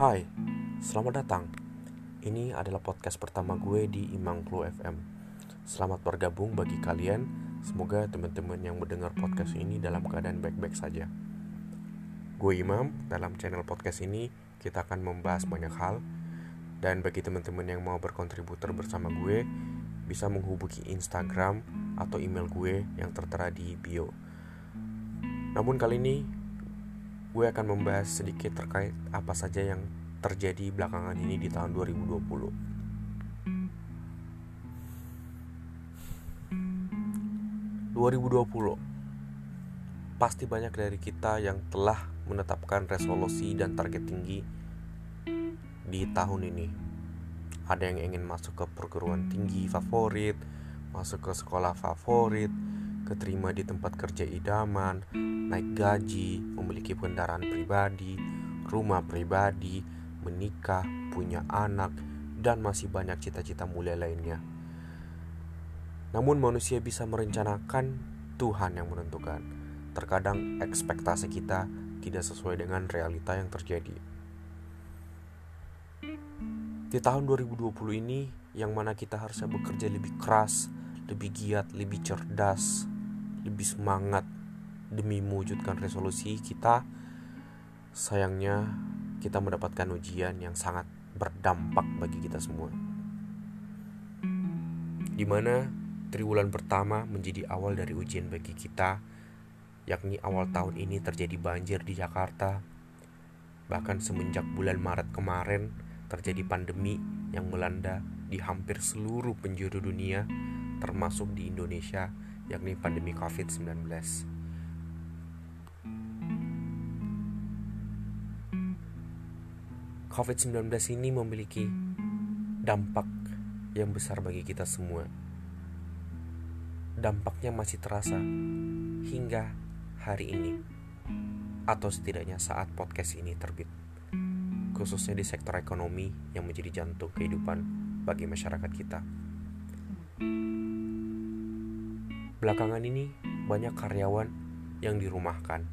Hai, selamat datang. Ini adalah podcast pertama gue di Imang Klu FM. Selamat bergabung bagi kalian. Semoga teman-teman yang mendengar podcast ini dalam keadaan baik-baik saja. Gue Imam, dalam channel podcast ini kita akan membahas banyak hal. Dan bagi teman-teman yang mau berkontributor bersama gue, bisa menghubungi Instagram atau email gue yang tertera di bio. Namun kali ini gue akan membahas sedikit terkait apa saja yang terjadi belakangan ini di tahun 2020. 2020 Pasti banyak dari kita yang telah menetapkan resolusi dan target tinggi di tahun ini. Ada yang ingin masuk ke perguruan tinggi favorit, masuk ke sekolah favorit, keterima di tempat kerja idaman, naik gaji, memiliki kendaraan pribadi, rumah pribadi, menikah, punya anak, dan masih banyak cita-cita mulia lainnya. Namun manusia bisa merencanakan, Tuhan yang menentukan. Terkadang ekspektasi kita tidak sesuai dengan realita yang terjadi. Di tahun 2020 ini, yang mana kita harusnya bekerja lebih keras, lebih giat, lebih cerdas, lebih semangat demi mewujudkan resolusi kita sayangnya kita mendapatkan ujian yang sangat berdampak bagi kita semua di mana triwulan pertama menjadi awal dari ujian bagi kita yakni awal tahun ini terjadi banjir di Jakarta bahkan semenjak bulan Maret kemarin terjadi pandemi yang melanda di hampir seluruh penjuru dunia termasuk di Indonesia yakni pandemi COVID-19. COVID-19 ini memiliki dampak yang besar bagi kita semua. Dampaknya masih terasa hingga hari ini, atau setidaknya saat podcast ini terbit, khususnya di sektor ekonomi yang menjadi jantung kehidupan bagi masyarakat kita. Belakangan ini banyak karyawan yang dirumahkan.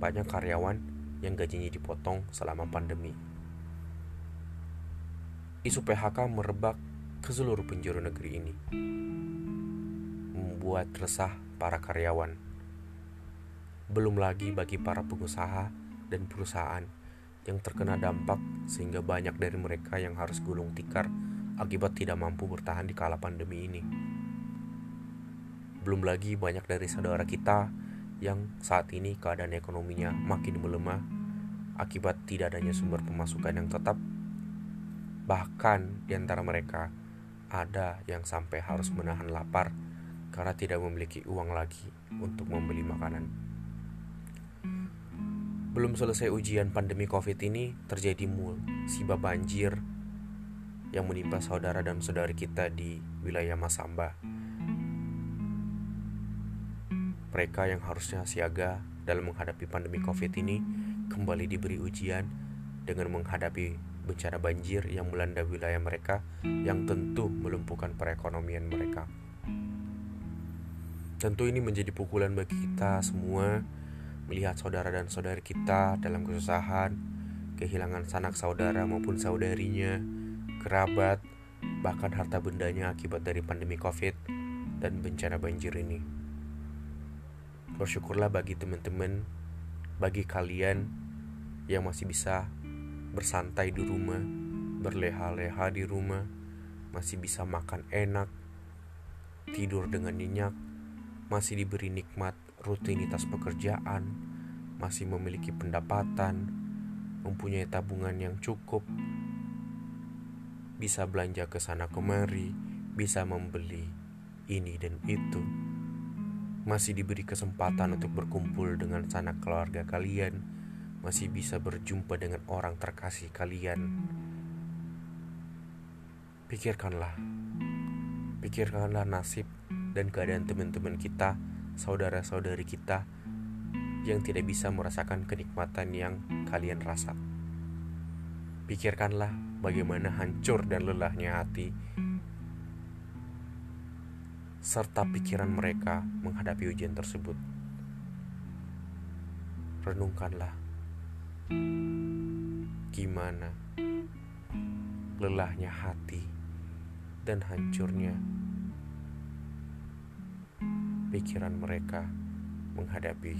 Banyak karyawan yang gajinya dipotong selama pandemi. Isu PHK merebak ke seluruh penjuru negeri ini. Membuat resah para karyawan. Belum lagi bagi para pengusaha dan perusahaan yang terkena dampak sehingga banyak dari mereka yang harus gulung tikar akibat tidak mampu bertahan di kala pandemi ini. Belum lagi banyak dari saudara kita yang saat ini keadaan ekonominya makin melemah akibat tidak adanya sumber pemasukan yang tetap. Bahkan di antara mereka ada yang sampai harus menahan lapar karena tidak memiliki uang lagi untuk membeli makanan. Belum selesai ujian pandemi Covid ini, terjadi musibah banjir yang menimpa saudara dan saudari kita di wilayah Masamba mereka yang harusnya siaga dalam menghadapi pandemi COVID ini kembali diberi ujian dengan menghadapi bencana banjir yang melanda wilayah mereka yang tentu melumpuhkan perekonomian mereka. Tentu ini menjadi pukulan bagi kita semua melihat saudara dan saudari kita dalam kesusahan, kehilangan sanak saudara maupun saudarinya, kerabat, bahkan harta bendanya akibat dari pandemi COVID dan bencana banjir ini. Bersyukurlah bagi teman-teman, bagi kalian yang masih bisa bersantai di rumah, berleha-leha di rumah, masih bisa makan enak, tidur dengan nyenyak, masih diberi nikmat rutinitas pekerjaan, masih memiliki pendapatan, mempunyai tabungan yang cukup, bisa belanja ke sana kemari, bisa membeli ini dan itu. Masih diberi kesempatan untuk berkumpul dengan sanak keluarga kalian, masih bisa berjumpa dengan orang terkasih kalian. Pikirkanlah, pikirkanlah nasib dan keadaan teman-teman kita, saudara-saudari kita yang tidak bisa merasakan kenikmatan yang kalian rasa. Pikirkanlah bagaimana hancur dan lelahnya hati serta pikiran mereka menghadapi ujian tersebut. Renungkanlah. Gimana lelahnya hati dan hancurnya pikiran mereka menghadapi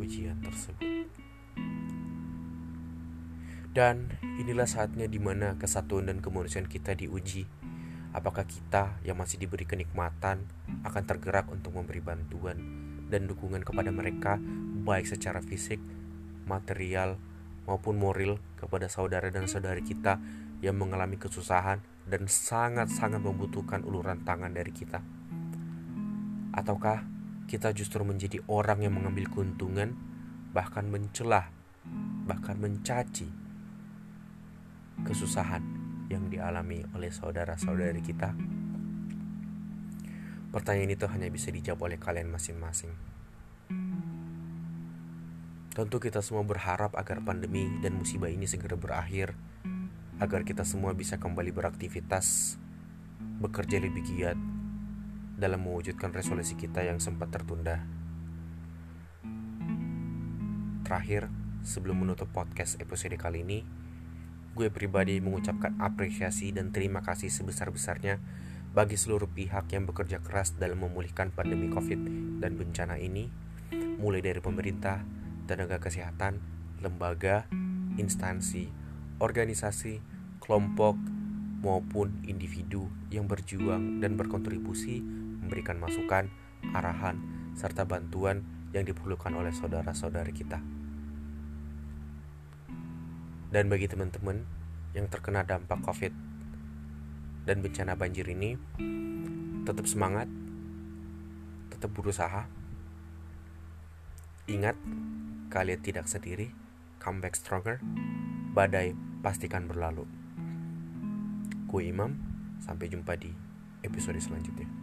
ujian tersebut. Dan inilah saatnya di mana kesatuan dan kemanusiaan kita diuji. Apakah kita yang masih diberi kenikmatan akan tergerak untuk memberi bantuan dan dukungan kepada mereka baik secara fisik, material, maupun moral kepada saudara dan saudari kita yang mengalami kesusahan dan sangat-sangat membutuhkan uluran tangan dari kita. Ataukah kita justru menjadi orang yang mengambil keuntungan, bahkan mencelah, bahkan mencaci kesusahan yang dialami oleh saudara-saudari kita? Pertanyaan itu hanya bisa dijawab oleh kalian masing-masing. Tentu kita semua berharap agar pandemi dan musibah ini segera berakhir, agar kita semua bisa kembali beraktivitas, bekerja lebih giat dalam mewujudkan resolusi kita yang sempat tertunda. Terakhir, sebelum menutup podcast episode kali ini, gue pribadi mengucapkan apresiasi dan terima kasih sebesar-besarnya bagi seluruh pihak yang bekerja keras dalam memulihkan pandemi COVID dan bencana ini, mulai dari pemerintah, tenaga kesehatan, lembaga, instansi, organisasi, kelompok, maupun individu yang berjuang dan berkontribusi memberikan masukan, arahan, serta bantuan yang diperlukan oleh saudara-saudari kita. Dan bagi teman-teman yang terkena dampak COVID dan bencana banjir ini, tetap semangat, tetap berusaha. Ingat, kalian tidak sendiri, come back stronger, badai pastikan berlalu. Gue Imam, sampai jumpa di episode selanjutnya.